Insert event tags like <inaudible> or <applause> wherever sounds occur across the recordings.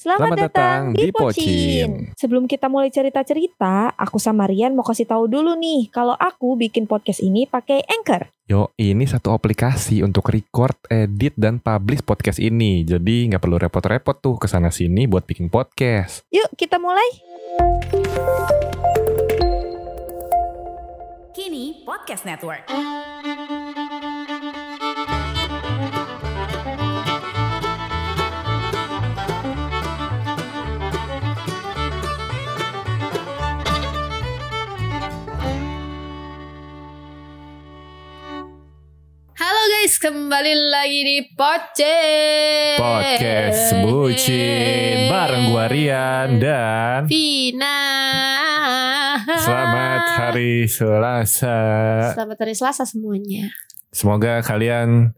Selamat, datang di Pocin. Sebelum kita mulai cerita-cerita, aku sama Rian mau kasih tahu dulu nih kalau aku bikin podcast ini pakai Anchor. Yo, ini satu aplikasi untuk record, edit, dan publish podcast ini. Jadi nggak perlu repot-repot tuh ke sana sini buat bikin podcast. Yuk kita mulai. Kini Podcast Network. Halo guys, kembali lagi di Poce. Podcast bucin bareng gua Rian dan Vina. selamat hari Selasa. Selamat hari Selasa semuanya. Semoga kalian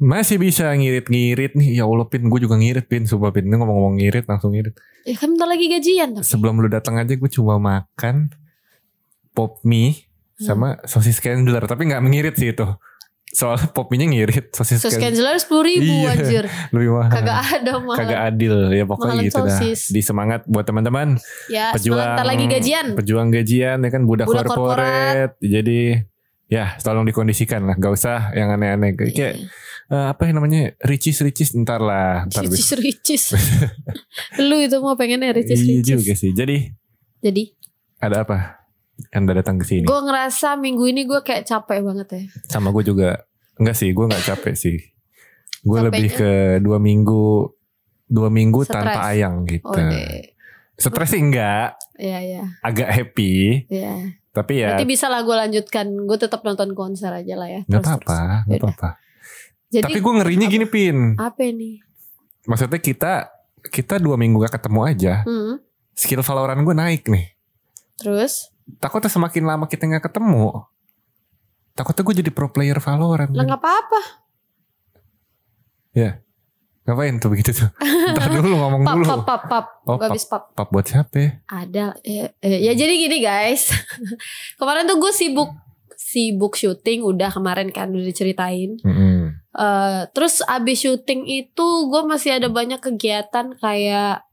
masih bisa ngirit-ngirit nih. Ya Allah Pin, gue juga ngirit Pin. Sumpah Pin, ngomong-ngomong ngirit langsung ngirit. Ya kan bentar lagi gajian tapi. Sebelum lu datang aja gue cuma makan pop mie sama sosis candler. Tapi nggak mengirit sih itu. Soalnya pop mie-nya ngirit. Sosis, Sos candler canceler sepuluh ribu Iya. anjir. lebih mahal. Kagak ada mahal. Kagak adil ya pokoknya Mahalan gitu dah. sosis. Di semangat buat teman-teman Ya, pejuang sebentar lagi gajian. pejuang gajian ya kan budak, Budak korporat jadi ya tolong dikondisikan lah gak usah yang aneh-aneh kayak Iya. eh, apa yang namanya ricis ricis ntar lah ntar Ricis ricis. <laughs> Lu itu mau pengennya ricis iya ricis. juga sih jadi Jadi ada apa anda datang ke sini gue ngerasa minggu ini gue kayak capek banget ya. sama gue juga enggak sih gue nggak capek sih gue lebih ke dua minggu dua minggu Stres. tanpa ayang gitu Oh deh. stres sih enggak Iya iya. agak happy Iya. tapi ya Nanti bisa lah gue lanjutkan. Gue tetap nonton konser aja lah ya. Terus- apa-apa nggak Yaudah. apa-apa Jadi tapi gue ngerinya gini pin apa nih? maksudnya kita kita dua minggu gak ketemu aja Hmm. skill Valorant gue naik nih Terus takutnya semakin lama kita nggak ketemu takutnya gue jadi pro player Valorant lah nggak apa-apa. ya ngapain tuh begitu tuh <laughs> Ntar dulu ngomong Pap dulu pap pap pap. Oh, Gak habis pap. pap buat siapa ya? Ada. Ya, eh, ya jadi gini guys. <laughs> kemarin tuh gue sibuk sibuk syuting udah kemarin kan udah diceritain. Mm-mm. Eh, terus abis syuting itu gue masih ada banyak kegiatan kayak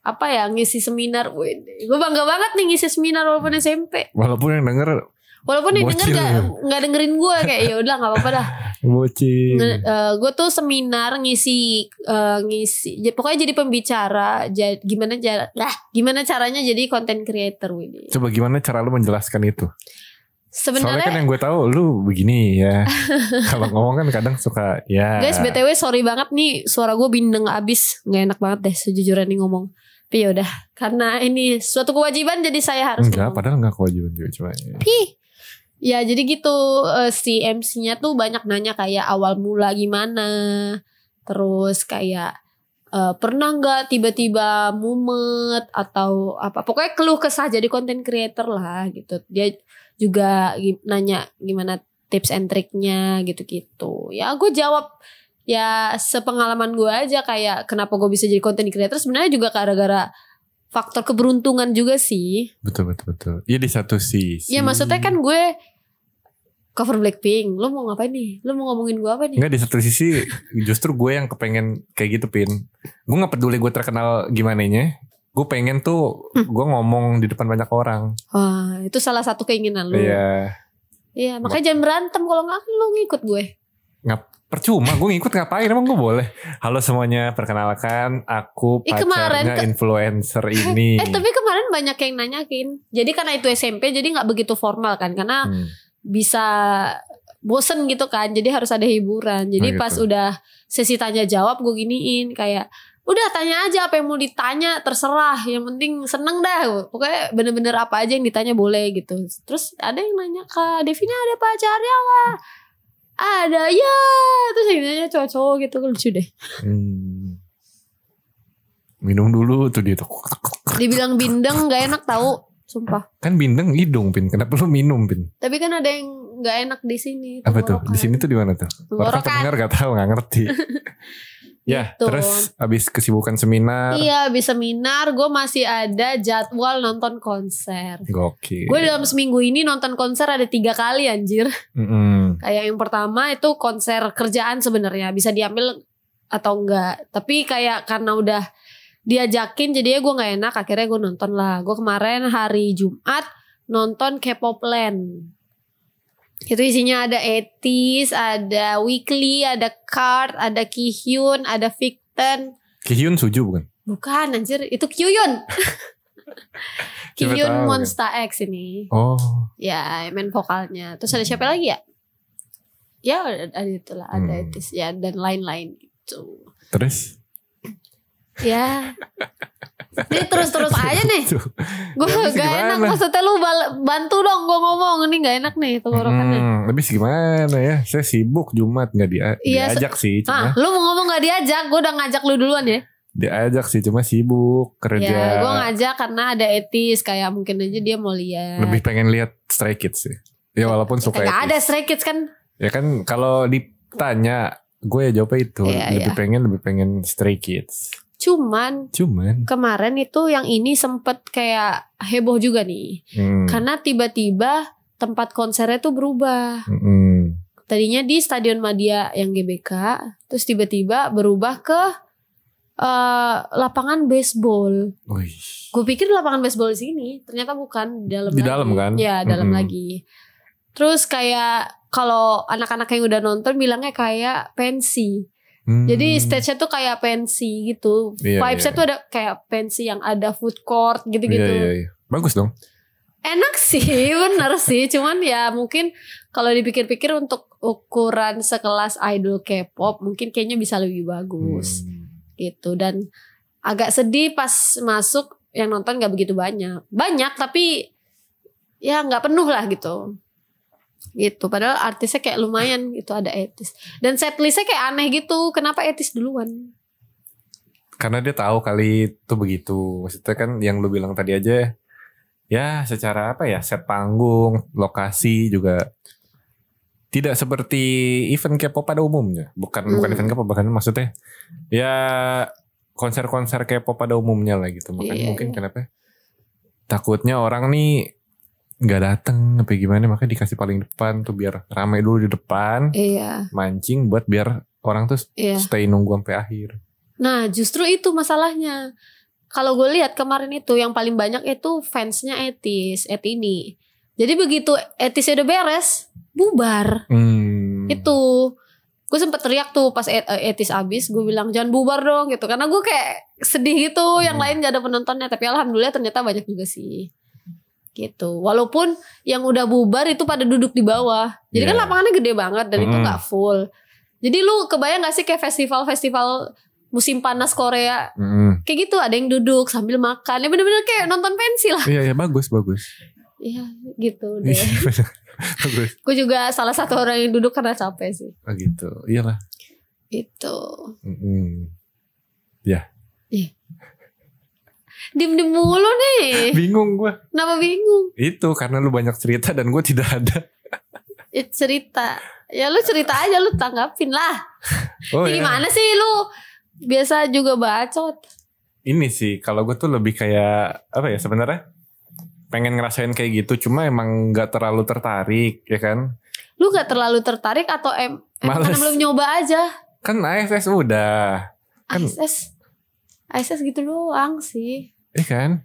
apa ya ngisi seminar. Gue bangga banget nih ngisi seminar walaupun SMP. walaupun yang denger Walaupun yang denger gak, gak dengerin gue kayak ya udah nggak apa-apa dah. <laughs> bocil gue tuh seminar ngisi eh, ngisi pokoknya jadi pembicara ja- gimana cara lah gimana caranya jadi content creator Widi. coba gimana cara lu menjelaskan itu soalnya kan Sebenarnya yang gue tahu lu begini ya <laughs> kalau ngomong kan kadang suka ya guys btw sorry banget nih suara gue bindeng abis nggak enak banget deh sejujurnya nih ngomong. Tapi yaudah karena ini suatu kewajiban jadi saya harus enggak ngomong. padahal enggak kewajiban juga cuma. Ih. Ya jadi gitu eh, si MC-nya tuh banyak nanya kayak awal mula gimana, terus kayak eh, pernah nggak tiba-tiba mumet atau apa, pokoknya keluh kesah jadi content creator lah gitu. Dia juga nanya gimana tips and triknya gitu-gitu. Ya gue jawab ya sepengalaman gue aja kayak kenapa gue bisa jadi content creator sebenarnya juga gara-gara faktor keberuntungan juga sih. betul betul betul ya di satu sisi Ya maksudnya kan gue cover Blackpink. Lo mau ngapain nih? Lo mau ngomongin gue apa nih? Enggak di satu sisi justru gue yang kepengen kayak gitu pin. Gue nggak peduli gue terkenal gimana nya. Gue pengen tuh Hmm. gue ngomong di depan banyak orang. Wah, itu salah satu keinginan lo. Iya. Iya, makanya jangan berantem kalau nggak lo ngikut gue. Percuma gue ngikut ngapain emang gue boleh. Halo semuanya perkenalkan aku kemarin pacarnya ke- influencer <laughs> ini. Eh tapi kemarin banyak yang nanyakin. Jadi karena itu SMP jadi nggak begitu formal kan karena Hmm. bisa bosen gitu kan. Jadi harus ada hiburan. Jadi Oh, gitu. pas udah sesi tanya jawab gue giniin kayak udah tanya aja apa yang mau ditanya terserah yang penting seneng dah pokoknya bener-bener apa aja yang ditanya boleh gitu terus ada yang nanya kak Devina ada pacarnya kak ada ya terus yang nanya cowok-cowok gitu lucu deh Hmm. Minum dulu tuh dia tuh. dibilang bindeng nggak enak tahu sumpah Kan bindeng hidung pin. Kenapa lu minum pin? tapi kan ada yang nggak enak di sini Apa tuh? Di sini tuh di mana tuh? Orang pendengar gak tahu gak ngerti. <laughs> ya Gitu. terus abis kesibukan seminar. Iya, habis seminar gue masih ada jadwal nonton konser. Gokil. Gue dalam seminggu ini nonton konser ada tiga kali anjir. Mm-mm. Kayak yang pertama itu konser kerjaan sebenarnya bisa diambil atau enggak. Tapi kayak karena udah diajakin jadinya gue nggak enak akhirnya gue nonton lah. Gue kemarin hari Jumat nonton K-pop Land itu isinya ada Etis ada Weekly ada Card ada Kihyun ada Victon Kihyun Suju bukan? bukan anjir. Itu Kyuyun <laughs> tahu, Monster X ini. Oh. ya main vokalnya. Terus ada siapa lagi ya ya ada, ada itulah ada Hmm. Etis ya dan lain-lain gitu Terus? ya ini terus-terus <laughs> aja nih. Gue Ya, gak enak gimana? maksudnya lu bantu dong gue ngomong ini gak enak nih tenggorokannya. Hmm, habis gimana ya? Saya sibuk Jumat nggak dia Iya, diajak sih, Ah, cuma lu mau ngomong gak diajak, gue udah ngajak lu duluan ya. diajak sih, cuma sibuk kerja. Ya, gue ngajak karena ada etis kayak mungkin aja dia mau lihat. Lebih pengen lihat Stray Kids sih. Ya walaupun suka Gak ada etis. Stray Kids kan? Ya kan kalau ditanya gue ya jawabnya itu Iya, lebih iya. pengen lebih pengen Stray Kids. Cuman Cuman kemarin itu yang ini sempet kayak heboh juga nih. hmm, Karena tiba-tiba tempat konsernya tuh berubah. hmm, Tadinya di Stadion Madia yang GBK, terus tiba-tiba berubah ke eh, lapangan baseball. Gue pikir lapangan baseball di sini, ternyata bukan di dalam Di lagi. dalam kan? Ya, dalam Mm-mm. lagi. Terus kayak kalau anak-anak yang udah nonton bilangnya kayak pensi. Hmm, Jadi stage-nya tuh kayak pensi gitu. Iya, Vibes-nya iya. tuh ada kayak pensi yang ada food court iya, gitu-gitu. iya, iya. Bagus dong. Enak sih, <laughs> bener sih. Cuman ya mungkin kalau dipikir-pikir untuk ukuran sekelas idol K-pop mungkin kayaknya bisa lebih bagus Hmm. gitu. Dan agak sedih pas masuk yang nonton gak begitu banyak. Banyak tapi ya nggak penuh lah gitu. Gitu. Padahal artisnya kayak lumayan gitu ada etis. Dan setlistnya kayak aneh gitu. Kenapa etis duluan? Karena dia tahu kali itu begitu. Maksudnya kan yang lu bilang tadi aja ya secara apa ya set panggung, lokasi juga tidak seperti event K-pop pada umumnya. Bukan Hmm. bukan event K-pop bahkan maksudnya ya konser-konser K-pop pada umumnya lah gitu. Makanya Iya, mungkin iya. kenapa takutnya orang nih nggak dateng apa gimana makanya dikasih paling depan tuh biar ramai dulu di depan Iya, mancing buat biar orang tuh iya. stay nunggu sampai akhir. Nah justru itu masalahnya. Kalau gue lihat kemarin itu yang paling banyak itu fansnya Etis, Et ini. Jadi begitu Etisnya udah beres, bubar. Hmm. Itu gue sempet teriak tuh pas Et- eh, Etis abis, gue bilang jangan bubar dong gitu. Karena gue kayak sedih gitu, yang Hmm. lain gak ada penontonnya. Tapi alhamdulillah ternyata banyak juga sih. Gitu. Walaupun yang udah bubar itu pada duduk di bawah. Jadi kan Iya. lapangannya gede banget dan itu Mm. gak full. Jadi lu kebayang gak sih kayak festival-festival musim panas Korea Mm. kayak gitu ada yang duduk sambil makan ya bener-bener kayak nonton pensi lah Iya, iya bagus, bagus. Iya gitu deh Iya, <laughs> bagus. gue juga salah satu orang yang duduk karena capek sih Oh gitu. Iyalah. itu Mm-mm. Dim dim mulu nih. Bingung gua. kenapa bingung? Itu karena lu banyak cerita dan gua tidak ada. Ya, cerita. Ya lu cerita aja lu tanggapin lah. <laughs> Oh Ya ya. gimana sih lu? Biasa juga bacot. Ini sih kalau gue tuh lebih kayak apa ya sebenarnya? Pengen ngerasain kayak gitu cuma emang nggak terlalu tertarik ya kan? Lu gak terlalu tertarik atau em emang Males. karena belum nyoba aja? Kan AFS udah. Kan- ASS ASS gitu doang sih eh kan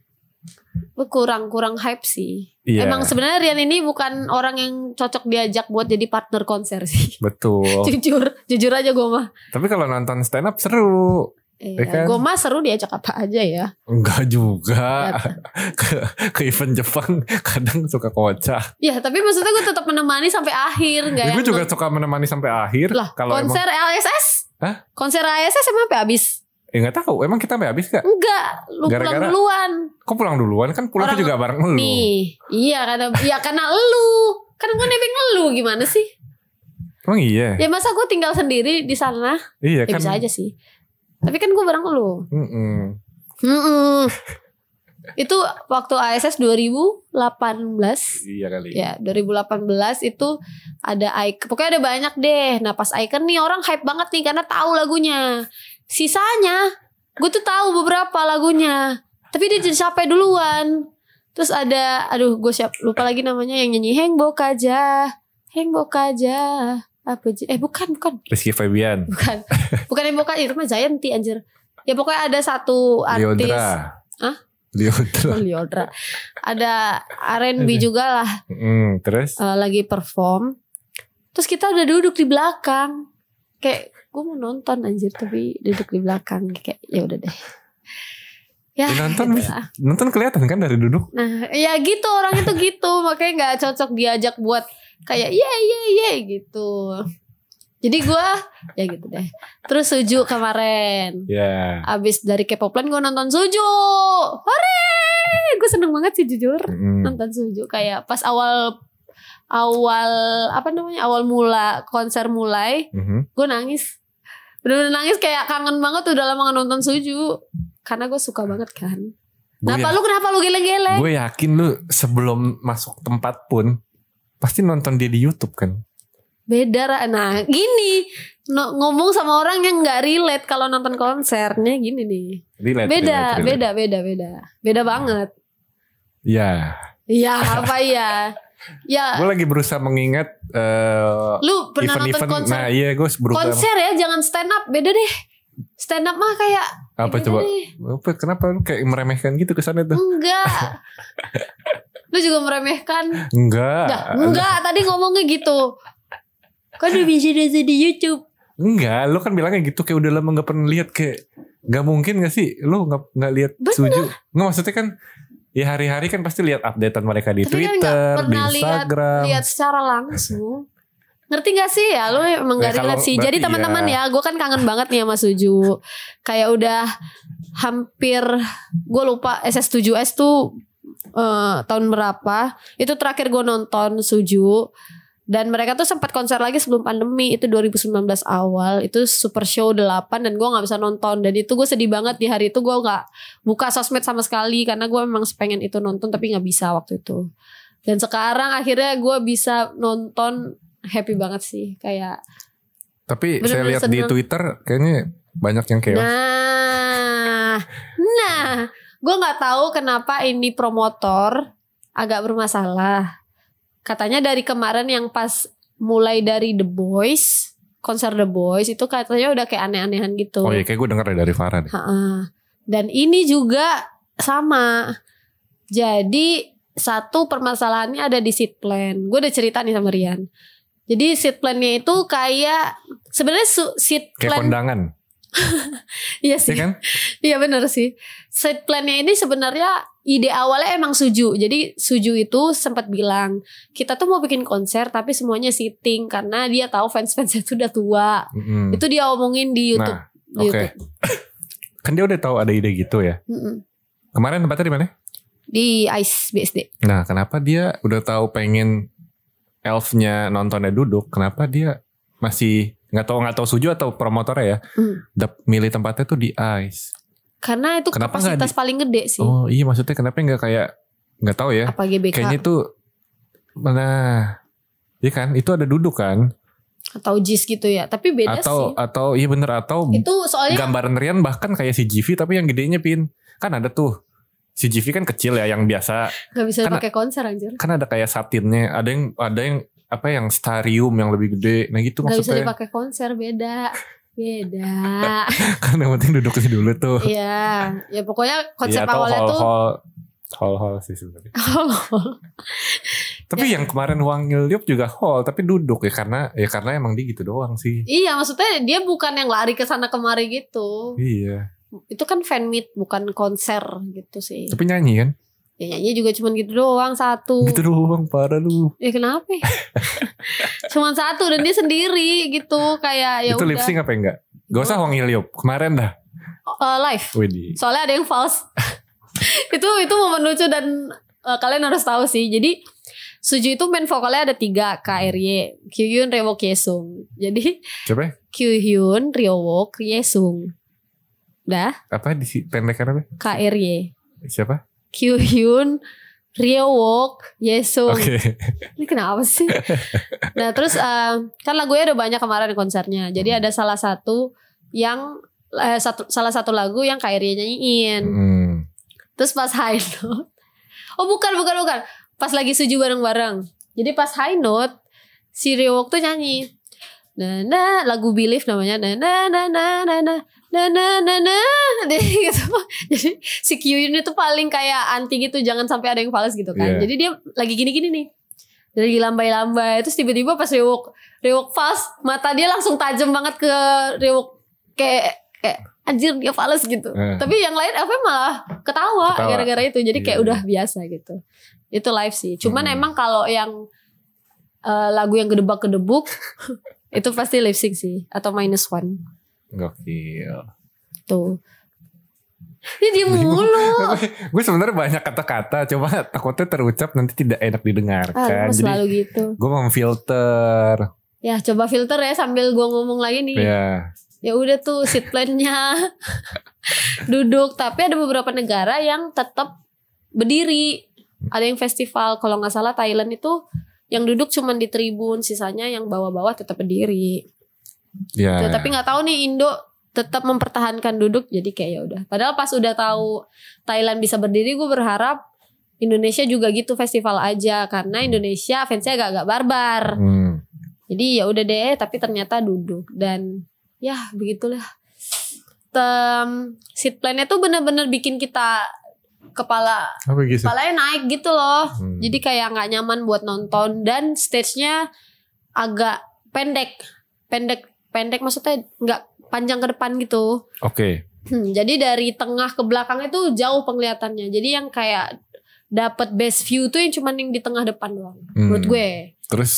lu kurang kurang hype sih iya Emang sebenarnya Rian ini bukan orang yang cocok diajak buat jadi partner konser sih. <laughs> betul jujur, jujur aja gue mah. tapi kalau nonton stand up seru Iya, kan? gue mah seru diajak apa aja ya. enggak juga Ya, <laughs> ke, ke event Jepang kadang suka kocak Ya, tapi maksudnya gue tetap menemani sampai akhir, nggak Ya, gue juga non- suka menemani sampai akhir. lah. Kalau emang, konser LSS? Hah? Konser LSS emang sampai habis? Eh nggak tahu. Emang kita sampai habis gak? Enggak, lu pulang Gara-gara- duluan. Kok pulang duluan? Kan pulang Orang- juga bareng lu. Nih, iya karena iya karena lu. Kan gue nebeng lu gimana sih? Emang iya. Ya masa gue tinggal sendiri di sana? Iya Ya kan. bisa aja sih. Tapi kan gue bareng lu. Mm-mm. Mm-mm. Itu waktu ASS 2018 Iya kali. Ya 2018 itu ada Icon Pokoknya ada banyak deh Nah pas Icon nih orang hype banget nih Karena tahu lagunya Sisanya Gue tuh tahu beberapa lagunya Tapi dia jadi capek duluan Terus ada Aduh gue siap lupa lagi namanya Yang nyanyi Hengbok aja Hengbok aja Apa aja Eh bukan bukan Rizky Febian. Bukan <laughs> Bukan Hengbok aja Itu mah Zayanti anjir Ya pokoknya ada satu artis Liodra. Hah? Liodra. Oh, Liodra. Ada R&B juga lah Hmm, terus? eh, lagi perform. Terus kita udah duduk di belakang. Kayak gue mau nonton anjir tapi duduk di belakang kayak ya udah deh. <laughs> Ya, Ya, nonton gitu lah. Nonton kelihatan kan dari duduk? Nah, ya gitu orang itu gitu, makanya nggak cocok diajak buat kayak iya iya iya gitu. Jadi gua ya gitu deh. Terus Suju kemarin, Ya. abis dari K-popland gue nonton Suju, hore, gue seneng banget sih jujur Mm. nonton Suju kayak pas awal awal apa namanya awal mula konser mulai, Mhm. gue nangis, bener-bener nangis kayak kangen banget udah lama nonton Suju karena gue suka banget kan. Gue Kenapa lu kenapa lu geleng-geleng? gue yakin lu sebelum masuk tempat pun pasti nonton dia di YouTube kan. beda nah gini no- ngomong sama orang yang nggak relate kalau nonton konsernya gini nih Relate, beda relate, relate. beda beda beda beda banget Ya. Iya apa ya <laughs> ya Gue lagi berusaha mengingat eh, lu pernah nonton event-event. konser Nah iya gue berusaha. konser ya jangan stand up beda deh stand up mah kayak Apa coba? deh. Apa, kenapa lu kayak meremehkan gitu kesannya tuh? enggak <laughs> lu juga meremehkan Enggak. Dah, enggak tadi ngomongnya gitu kan udah bisa ada di YouTube Enggak, lu kan bilangnya gitu kayak udah lama gak pernah lihat kayak Gak mungkin gak sih lu gak, nggak lihat. Suju Nggak maksudnya kan Ya hari-hari kan pasti lihat updatean mereka di Tapi kan Twitter, di pernah lihat- Instagram. lihat secara langsung. Ngerti gak sih? Ya lu emang Ya, gak relate sih. Jadi berarti teman-teman ya. ya gue kan kangen banget nih sama Suju. Kayak udah hampir gue lupa SS7S tuh eh, tahun berapa? Itu terakhir gue nonton Suju dan mereka tuh sempat konser lagi sebelum pandemi itu 2019 awal. Itu super show 8 dan gue nggak bisa nonton. Dan itu gue sedih banget di hari itu gue nggak buka sosmed sama sekali karena gue memang pengen itu nonton tapi nggak bisa waktu itu. Dan sekarang akhirnya gue bisa nonton happy banget sih kayak Tapi saya Bener-bener lihat di. Twitter Kayaknya banyak yang chaos. Nah nah gue nggak tahu kenapa ini promotor agak bermasalah katanya dari kemarin yang pas mulai dari The Boys konser The Boys itu katanya udah kayak aneh-anehan gitu Oh iya kayak gue denger dari Farah deh Ha-ha. Dan ini juga sama. Jadi satu permasalahannya ada di seat plan. Gue udah cerita nih sama Rian. Jadi seat plan-nya itu kayak sebenarnya seat Kayak plan kondangan Iya Iya sih. kan <laughs> Iya bener sih. Seat plan-nya ini sebenarnya ide awalnya emang Suju. Jadi Suju itu sempat bilang, kita tuh mau bikin konser tapi semuanya sitting karena dia tahu fans-fansnya <laughs> tuh udah tua. Mm-mm. Itu dia omongin di YouTube. Nah di oke YouTube. <laughs> Kan dia udah tahu ada ide gitu ya Mm-mm. Kemarin tempatnya di mana? Di ICE BSD. Nah kenapa dia udah tahu pengen Elfnya nontonnya duduk Kenapa dia masih nggak tahu nggak tahu suju atau promotornya ya Hmm. dap- milih tempatnya tuh di Ice Karena itu Kenapa kapasitas di- paling gede sih. oh iya maksudnya kenapa nggak kayak nggak tahu ya Apa GBK kayaknya tuh mana Iya kan itu ada duduk kan atau JIS gitu ya. Tapi beda atau sih. atau iya bener atau Itu soalnya gambaran Rian bahkan kayak si GV tapi yang gedenya pin kan ada tuh si GV kan kecil ya yang biasa nggak bisa karena- pakai konser anjir. kan ada kayak satinnya ada yang ada yang apa yang starium yang lebih gede nah gitu bisa maksudnya dipakai konser beda. Beda. <laughs> kan yang penting duduk di dulu tuh Iya, ya pokoknya konsep Iya, atau awalnya hall, tuh hall hall hall sih sebenarnya <laughs> tapi Ya. yang kemarin Wang Ilyop juga hall tapi duduk ya karena ya karena emang dia gitu doang sih Iya, maksudnya dia bukan yang lari ke sana kemari gitu. iya Itu kan fan meet bukan konser gitu sih. tapi nyanyi kan Ya nyanyi juga cuman gitu doang satu. gitu doang parah lu Ya kenapa? ya? <laughs> cuman satu dan dia sendiri gitu kayak ya itu lip udah sync apa enggak Gak usah Wang Ilyop kemarin dah Eh, live. Widih Soalnya ada yang false. <laughs> itu itu momen lucu dan eh, kalian harus tahu sih. Jadi Suju itu main vokalnya ada tiga KRY, Kyuhyun, Ryewook, Yesung. Jadi coba ya? Kyuhyun, Ryewook, Yesung. Dah, apa di pendekan apa KRY. siapa Kyuhyun, Ryewook, Yesung. oke Ini kenapa sih? nah terus eh, kan lagunya udah banyak kemarin konsernya. Jadi ada salah satu yang eh, satu salah satu lagu yang KRY nyanyiin. Hmm. Terus pas high note. Oh bukan bukan bukan. Pas lagi suju bareng-bareng. Jadi pas high note si Ryewook tuh nyanyi. Nah nah lagu Believe namanya. Nah nah nah nah nah nah <laughs> nah nah nah Dia gitu. Jadi si Kyuhyun itu paling kayak anti gitu. Jangan sampai ada yang fals gitu kan. Iya. jadi dia lagi gini-gini nih. Lagi lambai-lambai. Terus tiba-tiba pas Rewok Rewok fals mata dia langsung tajam banget ke Rewok kayak kayak anjir dia fals gitu. Eh. tapi yang lain apa malah ketawa, gara-gara itu. Jadi kayak Iya, udah biasa gitu. Itu live sih. Cuman Hmm. emang kalau yang eh, lagu yang gedebak-gedebuk <laughs> itu pasti lip sync sih atau minus one. Gokil. tuh. Ini dia mulu. <laughs> Gue sebenarnya banyak kata-kata, coba takutnya terucap nanti tidak enak ah, didengarkan. lu Jadi selalu gitu. gue memfilter. ya coba filter ya sambil gua ngomong lagi nih. Ya, ya udah tuh seat plan-nya. <laughs> Duduk. Tapi ada beberapa negara yang tetap berdiri. Ada yang festival. Kalau nggak salah Thailand itu yang duduk cuman di tribun sisanya yang bawah-bawah tetap berdiri ya. Tuh, tapi nggak tahu nih Indo tetap mempertahankan duduk jadi kayak ya udah padahal pas udah tahu Thailand bisa berdiri gue berharap Indonesia juga gitu festival aja karena Indonesia fansnya agak-agak barbar Hmm. jadi ya udah deh, tapi ternyata duduk dan ya begitulah. Tem seat plan-nya tuh bener-bener bikin kita kepala Apa gitu? kepalanya naik gitu loh. Hmm. Jadi kayak nggak nyaman buat nonton dan stage-nya agak pendek, pendek, pendek maksudnya nggak panjang ke depan gitu. Oke. Hmm, jadi dari tengah ke belakang itu jauh penglihatannya. Jadi yang kayak dapat best view tuh yang cuman yang di tengah depan doang. Hmm. Menurut gue. Terus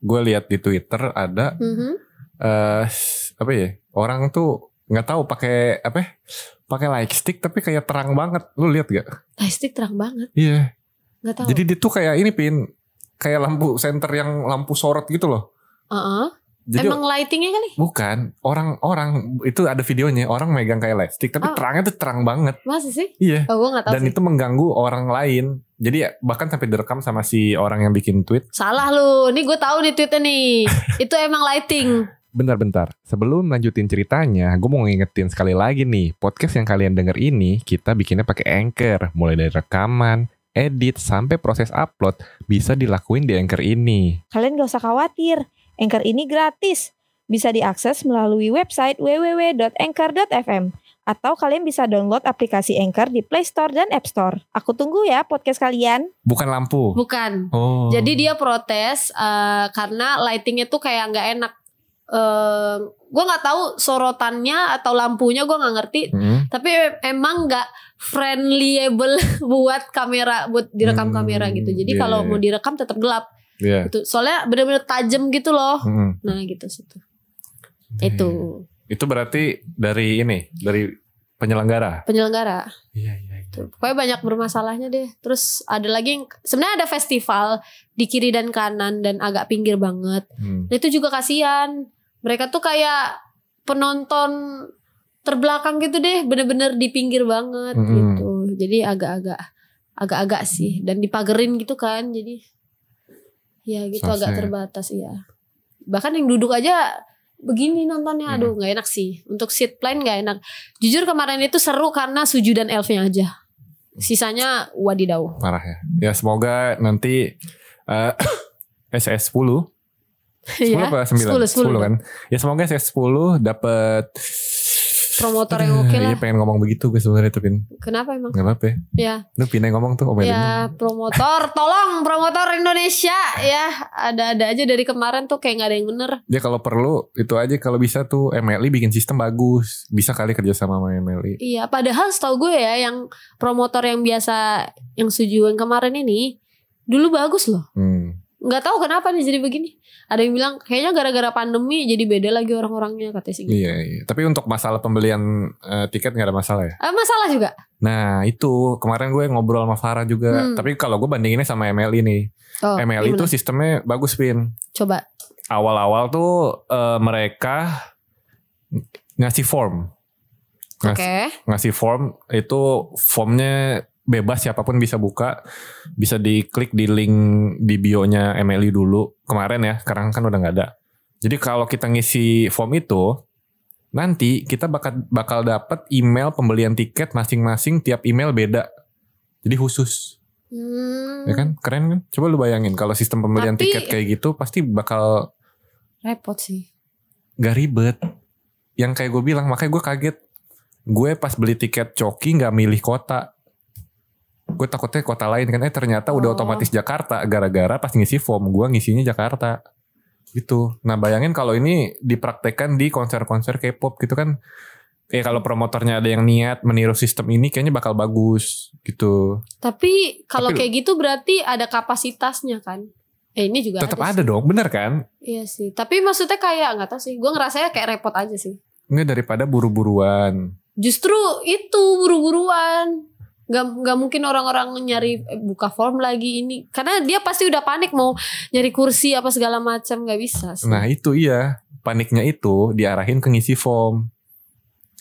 gue lihat di Twitter ada Mhm. eh apa ya? Orang tuh nggak tahu pakai apa? Pakai light stick tapi kayak terang banget. Lu lihat gak? Plastik terang banget. Iya. Nggak tahu. Jadi dia tuh kayak ini pin kayak lampu senter yang lampu sorot gitu loh. Heeh. Jadi Emang lightingnya kali? bukan orang-orang itu ada videonya orang megang kayak light stick tapi Oh. terangnya tuh terang banget. Masa sih? Iya. Oh gue gak tahu Dan sih. itu mengganggu orang lain. Jadi ya, bahkan sampai direkam sama si orang yang bikin tweet. Salah lu. Nih gue tahu nih tweetnya nih. <laughs> itu emang lighting. Bentar-bentar, sebelum lanjutin ceritanya, gue mau ngingetin sekali lagi nih, podcast yang kalian denger ini, kita bikinnya pakai Anchor, mulai dari rekaman, edit, sampai proses upload, bisa dilakuin di Anchor ini. Kalian gak usah khawatir, Anchor ini gratis. Bisa diakses melalui website www.anchor.fm atau kalian bisa download aplikasi Anchor di Play Store dan App Store. Aku tunggu ya podcast kalian. Bukan lampu. Bukan. Oh. Jadi dia protes eh, karena lightingnya tuh kayak nggak enak. Eh gue nggak tahu sorotannya atau lampunya gue nggak ngerti. Hmm. Tapi emang nggak friendlyable <laughs> buat kamera, buat direkam Hmm, kamera gitu. Jadi iya, kalau iya. mau direkam tetap gelap. Iya. Gitu. Soalnya bener-bener tajam gitu loh. Hmm. Nah gitu situ. Itu Itu berarti dari ini, dari penyelenggara. penyelenggara. Iya, iya, Tuh, pokoknya banyak bermasalahnya deh. Terus ada lagi yang sebenarnya ada festival di kiri dan kanan dan agak pinggir banget. Hmm. Nah, itu juga kasihan. Mereka tuh kayak penonton terbelakang gitu deh, bener-bener di pinggir banget Mm-mm. gitu. Jadi agak-agak agak-agak sih dan dipagerin gitu kan. Jadi ya gitu Sosnya. agak terbatas ya. Bahkan yang duduk aja begini nontonnya Hmm. aduh nggak enak sih untuk seat plan nggak enak jujur kemarin itu seru karena suju dan elfnya aja sisanya wadidaw Parah ya. Ya semoga nanti eh SS 10 10 ya apa 9? 10, 10, kan. Ya semoga SS 10 dapat promotor yang oke lah Iya pengen ngomong begitu gue sebenarnya tuh Pin. kenapa emang Gak apa-apa ya. ya Lu Pin yang ngomong tuh omelin. ya promotor <laughs> tolong promotor Indonesia ya ada-ada aja dari kemarin tuh kayak nggak ada yang bener Ya kalau perlu itu aja kalau bisa tuh MLI bikin sistem bagus. Bisa kali kerja sama sama MLI. iya padahal setahu gue ya yang promotor yang biasa yang suju yang kemarin ini dulu bagus loh Hmm. Nggak tahu kenapa nih jadi begini ada yang bilang kayaknya gara-gara pandemi jadi beda lagi orang-orangnya katanya sih gitu. Iya, iya. Tapi untuk masalah pembelian eh, tiket nggak ada masalah ya. Eh, masalah juga Nah itu kemarin gue ngobrol sama Farah juga. Hmm. Tapi kalau gue bandinginnya sama MLI nih. oh, MLI itu sistemnya bagus Pin. coba Awal-awal tuh eh, mereka ngasih form. oke Ngas- Ngasih form itu formnya bebas siapa pun bisa buka. Bisa diklik di link di bio-nya MLI dulu. Kemarin ya, sekarang kan udah nggak ada. Jadi kalau kita ngisi form itu, nanti kita bakal bakal dapat email pembelian tiket masing-masing tiap email beda. Jadi khusus, Hmm, ya kan? Keren kan? Coba lu bayangin kalau sistem pembelian Tapi- tiket kayak gitu pasti bakal repot sih nggak ribet. Yang kayak gue bilang makanya gue kaget. Gue pas beli tiket coki nggak milih kota. Gue takutnya kota lain kan eh ternyata udah Oh. otomatis Jakarta gara-gara pas ngisi form gue ngisinya Jakarta. Gitu. Nah bayangin kalau ini dipraktekkan di konser-konser K-pop gitu kan kayak kalau promotornya ada yang niat meniru sistem ini kayaknya bakal bagus gitu. Tapi kalau Tapi- kayak gitu berarti ada kapasitasnya kan? Eh ini juga Tetap ada. ada dong, bener kan? Iya sih. Tapi maksudnya kayak nggak tahu sih. Gue ngerasanya kayak repot aja sih. Enggak daripada buru-buruan. Justru itu buru-buruan. Gak, nggak mungkin orang-orang nyari eh, buka form lagi ini karena dia pasti udah panik mau nyari kursi apa segala macam nggak bisa sih. Nah itu iya paniknya itu diarahin ke ngisi form.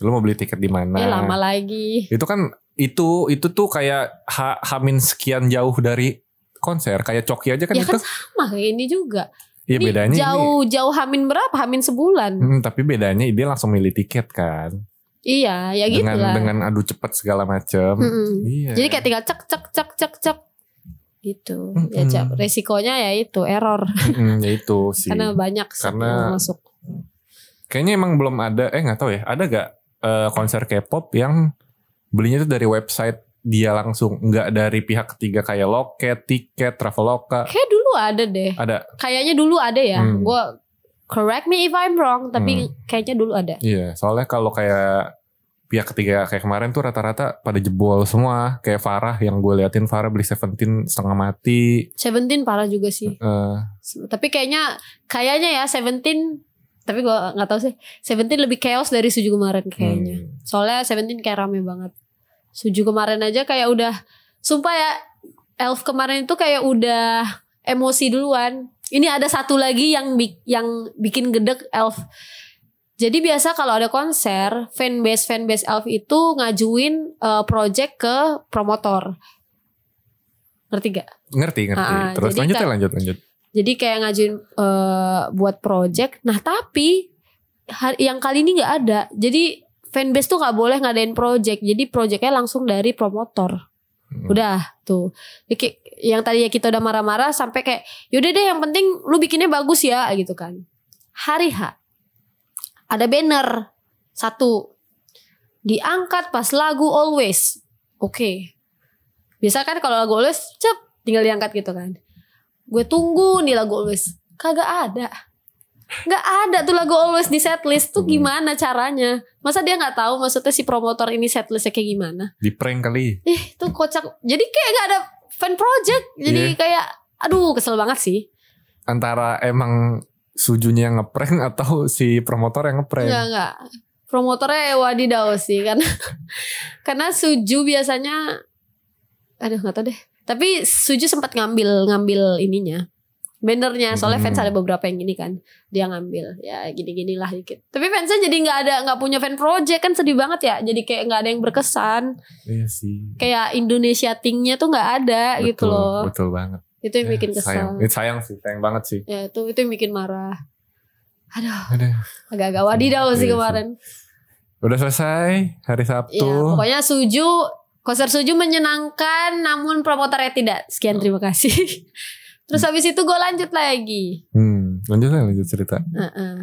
Lu mau beli tiket di mana? Ya lama lagi. Itu kan itu itu tuh kayak ha, hamin sekian jauh dari konser kayak coki aja kan Ya itu. kan sama kayak ini juga. Iya Ini bedanya ini. jauh jauh hamin berapa? Hamin sebulan. Hmm, tapi bedanya dia langsung milih tiket kan. Iya, ya gitu dengan lah. dengan adu cepat segala macam. Mm-mm. Iya. Jadi kayak tinggal cek cek cek cek cek gitu. Ya Mm-mm. Cak, resikonya ya itu error Mm-mm, ya itu <laughs> sih. karena banyak sih Karena- yang masuk. Kayaknya emang belum ada eh nggak tahu ya. Ada gak eh, konser K-pop yang belinya tuh dari website dia langsung nggak dari pihak ketiga kayak loket, tiket, traveloka. Kayak dulu ada deh. Ada. Kayaknya dulu ada ya. Hmm. Gua correct me if I'm wrong, tapi kayaknya dulu ada. Iya, soalnya kalau kayak pihak ketiga kayak kemarin tuh rata-rata pada jebol semua. Kayak Farah yang gue liatin Farah beli Seventeen setengah mati. Seventeen parah juga sih. Eh, Tapi kayaknya kayaknya ya Seventeen tapi gua nggak tahu sih. Seventeen lebih chaos dari Suju kemarin kayaknya. hmm. Soalnya Seventeen kayak rame banget. Suju kemarin aja kayak udah sumpah ya Elf kemarin itu kayak udah emosi duluan. Ini ada satu lagi yang yang bikin gedek Elf. Jadi biasa kalau ada konser, fanbase fanbase Elf itu ngajuin eh, project ke promotor. Ngerti gak? Ngerti, ngerti. Ah, Terus lanjut ya, lanjut, lanjut. Jadi kayak ngajuin eh, buat project. Nah tapi hari, yang kali ini nggak ada. Jadi fanbase tuh nggak boleh ngadain project. Jadi projectnya langsung dari promotor. Hmm. Udah tuh. Jadi yang tadinya kita udah marah-marah sampai kayak yaudah deh yang penting lu bikinnya bagus ya gitu kan. Hari H ada banner satu diangkat pas lagu Always. Oke. Biasa kan kalau lagu Always cep tinggal diangkat gitu kan. Gue tunggu nih lagu Always. Kagak ada. Nggak ada tuh lagu Always di setlist tuh Hmm. gimana caranya? Masa dia nggak tahu maksudnya si promotor ini setlistnya kayak gimana? Di prank kali. Ih tuh kocak. Jadi kayak nggak ada fan project. Jadi Iya. kayak aduh kesel banget sih. Antara emang sujunya yang ngeprank atau si promotor yang ngeprank. Enggak enggak. Promotornya wadidaw sih karena <laughs> karena Suju biasanya aduh nggak tahu deh. Tapi Suju sempat ngambil ngambil ininya. Bannernya soalnya Hmm. fans ada beberapa yang gini kan dia ngambil ya gini-gini lah dikit tapi fansnya jadi nggak ada nggak punya fan project kan sedih banget ya jadi kayak nggak ada yang berkesan Iya sih. kayak Indonesia tingnya tuh nggak ada gitu Betul, loh Betul banget. itu yang Ya, bikin sayang. kesel Itu sayang sih, sayang banget sih. ya itu itu yang bikin marah aduh Aduh. agak-agak wadidaw Iya sih sih. kemarin Udah selesai hari Sabtu. ya pokoknya Suju konser Suju menyenangkan namun promotornya tidak sekian terima kasih <laughs> terus habis itu gue lanjut lagi Hmm, lanjut lah, lanjut cerita. Heeh.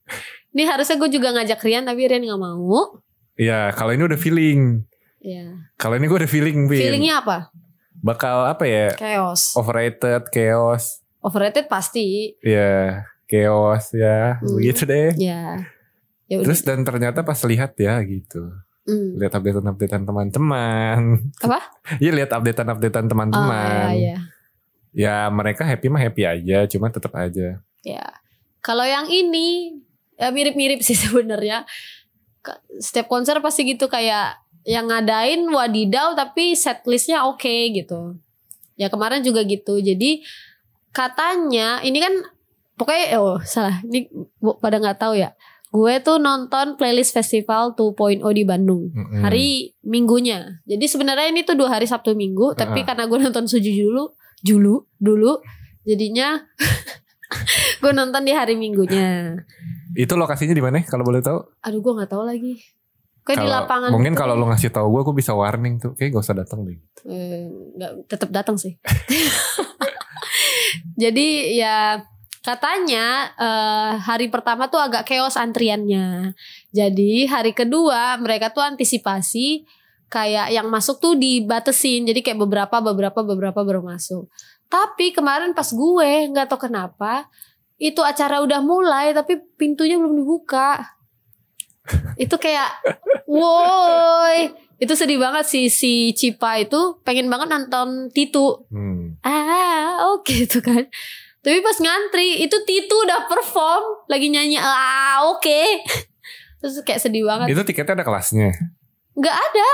<laughs> ini harusnya gue juga ngajak Rian tapi Rian nggak mau Iya, kalau ini udah feeling. ya Kalau ini gue udah feeling, Bin. feelingnya apa Bakal apa ya? chaos Overrated, chaos. overrated pasti Ya, chaos ya. Hmm. Begitu deh. ya ya Terus dan ternyata pas lihat ya gitu. Hmm. Lihat updatean-updatean teman-teman. Apa? <laughs> Iya, lihat updatean-updatean teman-teman. Ah, ya. Ya, mereka happy mah happy aja, cuma tetap aja. Ya, kalau yang ini ya mirip-mirip sih <laughs> sebenarnya. Setiap konser pasti gitu kayak yang ngadain wadidaw tapi setlistnya oke gitu. Ya kemarin juga gitu. Jadi katanya ini kan pokoknya oh salah ini pada nggak tahu ya. Gue tuh nonton playlist festival 2.0 di Bandung Mm-mm. hari minggunya. Jadi sebenarnya ini tuh dua hari Sabtu Minggu, tapi Ah. karena gue nonton Suju dulu, dulu, dulu, jadinya <laughs> gue nonton di hari Minggunya. Itu lokasinya di mana? Kalau boleh tahu? Aduh, gue nggak tahu lagi. Kayak di lapangan. Mungkin gitu kalau deh. lu ngasih tahu gue, gue bisa warning tuh. Kayak gak usah datang deh. Eh, nggak tetap datang sih. <laughs> Jadi ya Katanya eh, hari pertama tuh agak chaos antriannya. Jadi hari kedua mereka tuh antisipasi kayak yang masuk tuh dibatesin. Jadi kayak beberapa beberapa beberapa baru masuk. Tapi kemarin pas gue nggak tahu kenapa itu acara udah mulai tapi pintunya belum dibuka. itu kayak woi itu sedih banget sih si Cipa itu pengen banget nonton Titu Hmm. ah oke itu kan tapi pas ngantri itu Titu udah perform lagi nyanyi ah oke terus kayak sedih banget Itu tiketnya ada kelasnya. nggak ada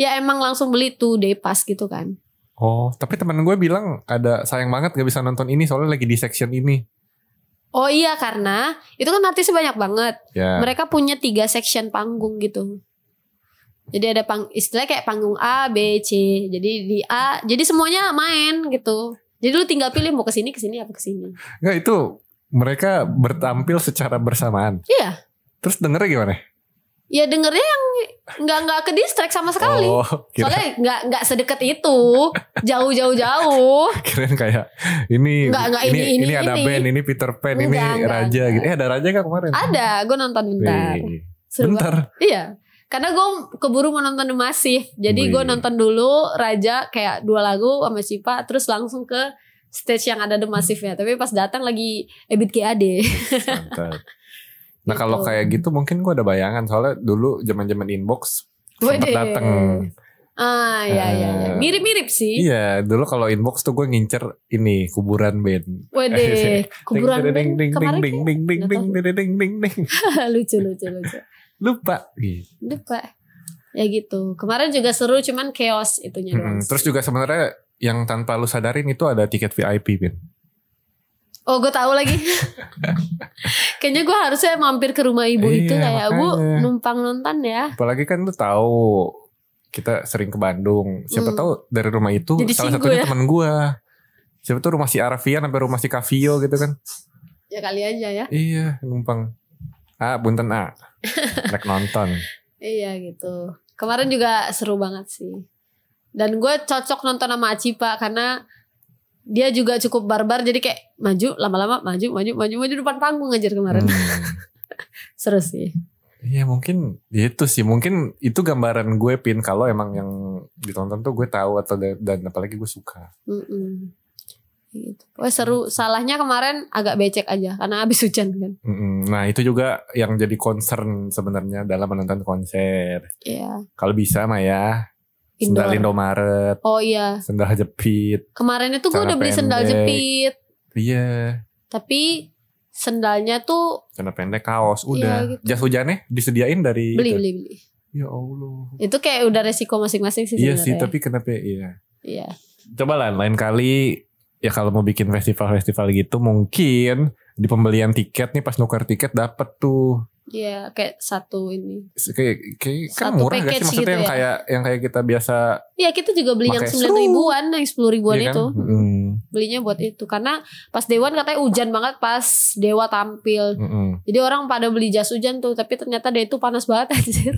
ya emang langsung beli tuh day pass gitu kan Oh, tapi teman gue bilang ada sayang banget gak bisa nonton ini soalnya lagi di section ini. oh iya karena itu kan artisnya banyak banget Ya. mereka punya tiga section panggung gitu jadi ada pang istilah kayak panggung A B C jadi di A jadi semuanya main gitu jadi lu tinggal pilih mau ke sini ke sini apa ke sini Enggak itu mereka bertampil secara bersamaan. iya Terus dengernya gimana? Ya dengernya yang nggak nggak ke distract sama sekali Oh, kira Soalnya nggak nggak sedekat itu, jauh jauh jauh. <laughs> kirain kayak ini Nggak, nggak, ini, ini, ini, ada ini. band, ini Peter Pan, ini Nggak, nggak, Raja nggak. gitu. Eh ada Raja gak kemarin? Ada, gue nonton bentar. Wih, Seru bentar. banget. Iya, karena gue keburu mau nonton Massive. Jadi gue nonton dulu Raja kayak dua lagu sama Cipa, terus langsung ke stage yang ada The Massive ya. Tapi pas datang lagi Ebit GAD. Mantap. <laughs> Nah Gitu. kalau kayak gitu mungkin gue ada bayangan soalnya dulu zaman zaman inbox Wede. sempet dateng. Ah, iya iya iya. Eh, Mirip-mirip sih. Iya dulu kalau inbox tuh gue ngincer ini kuburan band. Wede, kuburan ding ding ding ding ding ding ding ding ding ding ding. lucu lucu lucu. Lupa. Lupa. Ya gitu. Kemarin juga seru cuman chaos itunya sih. Terus juga sebenarnya yang tanpa lu sadarin itu ada tiket VIP, Bin. Oh gue tahu lagi. <laughs> Kayaknya gue harusnya mampir ke rumah ibu itu Iya, kayak bu numpang nonton ya. Apalagi kan lu tahu kita sering ke Bandung. Siapa Hmm. tahu dari rumah itu Jadi salah satunya ya? teman gua. Siapa tuh rumah si Arfian sampai rumah si Kavio gitu kan. Ya kali aja ya. Iya, numpang. Ah, bunten ah. <laughs> Rek nonton. Iya gitu. Kemarin juga seru banget sih. Dan gue cocok nonton sama Acipa karena dia juga cukup barbar jadi kayak maju lama-lama maju maju maju maju depan panggung aja kemarin. Hmm. <laughs> Seru sih. Iya mungkin itu sih mungkin itu gambaran gue pin kalau emang yang ditonton tuh gue tahu atau dan, dan apalagi gue suka. Mm-mm. Gitu. Wah seru. Salahnya kemarin agak becek aja karena habis <laughs> hujan kan. Mm-mm. Nah itu juga yang jadi concern sebenarnya dalam menonton konser. Iya. Kalau bisa mah ya Indoor. sendal Indomaret, Oh iya. sendal jepit. Kemarin itu gue udah beli sendal pendek. jepit. Iya, Tapi sendalnya tuh celana pendek kaos Iya, udah. gitu. Jas hujannya disediain dari beli itu. beli beli. Ya Allah. Itu kayak udah resiko masing-masing sih Iya sih, tapi kenapa iya. Iya. Coba lah lain kali ya kalau mau bikin festival-festival gitu mungkin di pembelian tiket nih pas nuker tiket dapet tuh Iya, kayak satu ini. kayak kayak kan Satu murah gak sih maksudnya gitu yang ya. kayak yang kayak kita biasa Iya, kita juga beli yang sembilan ribuan, yang sepuluh ribuan iya kan? itu. Mm, Belinya buat itu karena pas Dewan katanya hujan banget pas Dewa tampil. mm, mm. Jadi orang pada beli jas hujan tuh, tapi ternyata dia itu panas banget <laughs> anjir.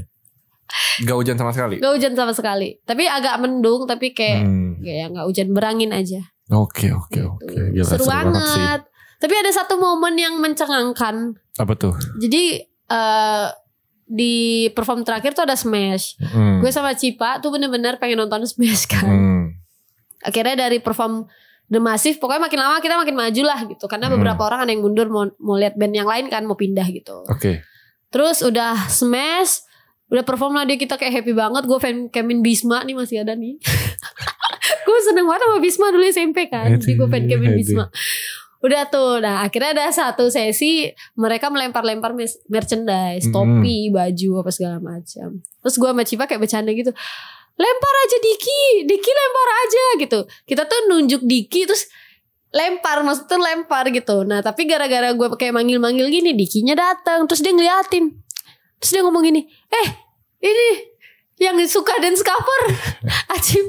Gak hujan sama sekali. Gak hujan sama sekali. Tapi agak mendung, tapi kayak Hmm. kayak nggak hujan berangin aja. Oke oke Gitu. oke. Gila, seru, banget. sih. Tapi ada satu momen yang mencengangkan. Apa tuh? Jadi eh di perform terakhir tuh ada Smash. Hmm. Gue sama Cipa tuh bener-bener pengen nonton Smash kan. Hmm. Akhirnya dari perform The Massive, pokoknya makin lama kita makin maju lah gitu. Karena Hmm. beberapa orang ada yang mundur mau, mau lihat band yang lain kan, mau pindah gitu. Oke. Terus udah Smash, udah perform lah dia kita kayak happy banget. Gue fan Kemin Bisma nih masih ada nih. <laughs> gue seneng banget sama Bisma dulu SMP kan. Jadi gue fan Kemin Aduh, Bisma. Udah tuh, nah akhirnya ada satu sesi mereka melempar-lempar merchandise, topi, baju apa segala macam. Terus gue sama Cipa kayak bercanda gitu, lempar aja Diki, Diki lempar aja gitu. Kita tuh nunjuk Diki terus lempar, maksudnya lempar gitu. Nah tapi gara-gara gue kayak manggil-manggil gini, Dikinya datang, terus dia ngeliatin, terus dia ngomong gini, eh ini yang suka dance cover <laughs> dia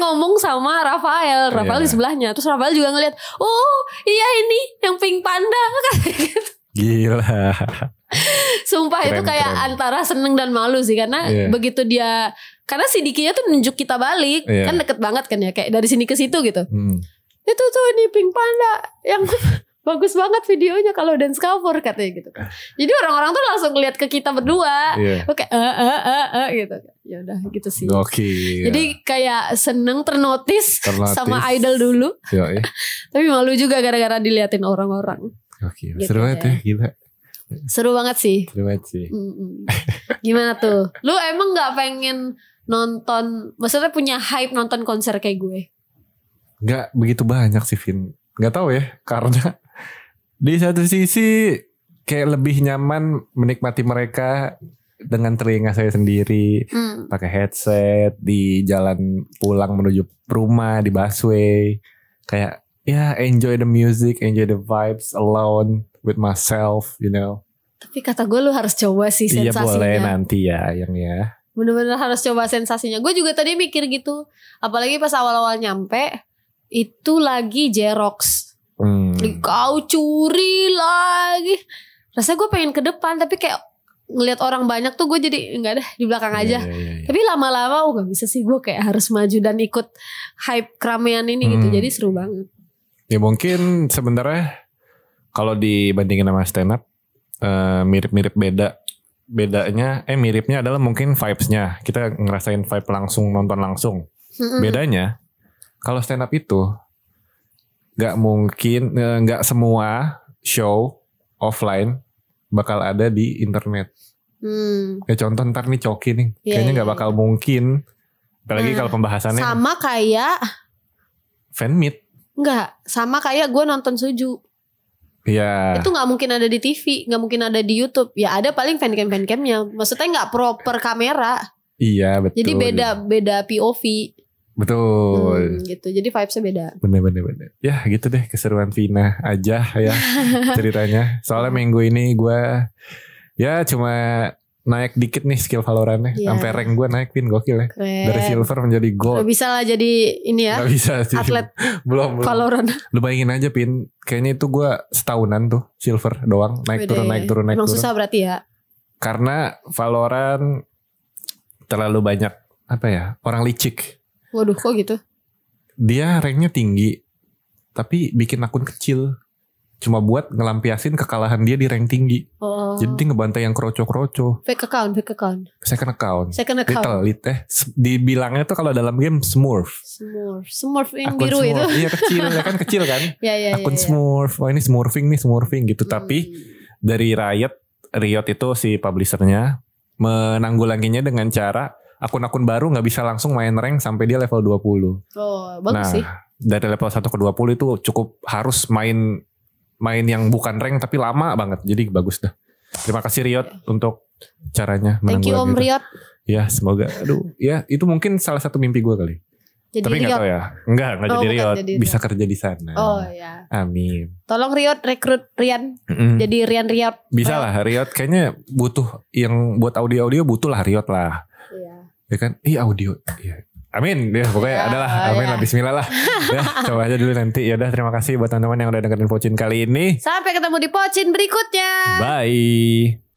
ngomong sama Rafael Rafael di Iya. sebelahnya terus Rafael juga ngeliat oh iya ini yang pink panda <laughs> Gila. sumpah itu Keren, kayak keren. antara seneng dan malu sih karena Iya. begitu dia karena si Dikinya tuh nunjuk kita balik Iya. kan deket banget kan ya kayak dari sini ke situ gitu Hmm. itu tuh ini pink panda yang <laughs> bagus banget videonya kalau dance cover katanya gitu kan. Jadi orang-orang tuh langsung lihat ke kita berdua. Iya. Oke, eh eh eh eh gitu. Ya udah gitu sih. Gokil. Jadi kayak seneng ternotis Ternotis. sama idol dulu, Yoi. <laughs> tapi malu juga gara-gara diliatin orang-orang. Gokil. Gitu Seru banget deh. ya, gila. Seru banget sih. Seru banget sih. Gimana tuh? Lu emang nggak pengen nonton? Maksudnya punya hype nonton konser kayak gue? Gak begitu banyak sih Vin. Gak tahu ya karena di satu sisi kayak lebih nyaman menikmati mereka dengan telinga saya sendiri Hmm. pakai headset di jalan pulang menuju rumah di busway kayak ya enjoy the music enjoy the vibes alone with myself you know Tapi kata gue lu harus coba sih iya sensasinya. boleh nanti ya yang ya Bener-bener harus coba sensasinya. Gue juga tadi mikir gitu. Apalagi pas awal-awal nyampe itu lagi Jerox. Hmm. Kau curi lagi. Rasanya gue pengen ke depan tapi kayak ngelihat orang banyak tuh gue jadi enggak deh di belakang aja. Iya, iya, iya. Tapi lama-lama oh gak bisa sih gue kayak harus maju dan ikut hype keramaian ini gitu. Hmm. Jadi seru banget. Ya mungkin sebenarnya kalau dibandingin sama stand up eh, mirip-mirip beda. Bedanya eh miripnya adalah mungkin vibes-nya. Kita ngerasain vibe langsung nonton langsung. Bedanya kalau stand up itu nggak mungkin eh, nggak semua show offline bakal ada di internet. Hmm. Kayak contoh ntar nih Coki nih, Iya, kayaknya iya, nggak bakal mungkin. Apalagi Nah, kalau pembahasannya Sama kayak fan meet. enggak, sama kayak gue nonton Suju. Ya, Itu nggak mungkin ada di TV, nggak mungkin ada di YouTube. Ya ada paling fancam fancamnya. Maksudnya nggak proper kamera. iya betul. Jadi beda beda POV. Betul. Hmm, gitu. Jadi vibesnya beda. Bener bener bener. Ya gitu deh keseruan Vina aja ya <laughs> ceritanya. Soalnya minggu ini gue ya cuma naik dikit nih skill Valorantnya. Iya. Sampai rank gue naik Vin gokil ya. Keren. Dari silver menjadi gold. bisa lah jadi ini ya Gak bisa sih. atlet <laughs> belum belum. Valorant. Lu bayangin aja Pin. Kayaknya itu gue setahunan tuh silver doang. Naik turun Beda naik ya. turun naik Emang turun. susah berarti ya. Karena Valorant terlalu banyak apa ya orang licik. Waduh kok gitu. Dia ranknya tinggi. Tapi bikin akun kecil. Cuma buat ngelampiasin kekalahan dia di rank tinggi. Oh. Jadi dia ngebantai yang kroco-kroco. fake account, fake account. Second account. Second account. Little, lit eh. Dibilangnya tuh kalau dalam game Smurf. Smurf. Smurf yang Akun biru itu. Smurf. Iya kecil, ya kan kecil kan. <laughs> Ya ya Akun ya, ya. Smurf. Wah ini Smurfing nih, Smurfing gitu. Tapi Hmm. dari Riot, Riot itu si publishernya menanggulanginya dengan cara akun-akun baru nggak bisa langsung main rank sampai dia level 20. Oh, bagus nah, sih. dari level 1 ke 20 itu cukup harus main main yang bukan rank tapi lama banget. Jadi bagus dah. Terima kasih Riot untuk caranya Thank you Om menanggulangi itu. Riot. Ya semoga aduh ya itu mungkin salah satu mimpi gue kali. Jadi Tapi nggak tahu ya. Enggak, enggak Oh, jadi Riot. jadi Bisa Riot. kerja di sana. Oh ya. Amin. Tolong Riot rekrut Rian. Mm-mm. Jadi Rian Riot. Bisa lah Riot kayaknya butuh yang buat audio-audio butuh lah Riot lah. Ya kan? Ih audio. Iya. Amin. Ya pokoknya Ya, adalah. Amin ya. lah. Bismillah lah. <laughs> ya, coba aja dulu nanti. Ya udah terima kasih buat teman-teman yang udah dengerin Pocin kali ini. Sampai ketemu di pocin berikutnya. Bye.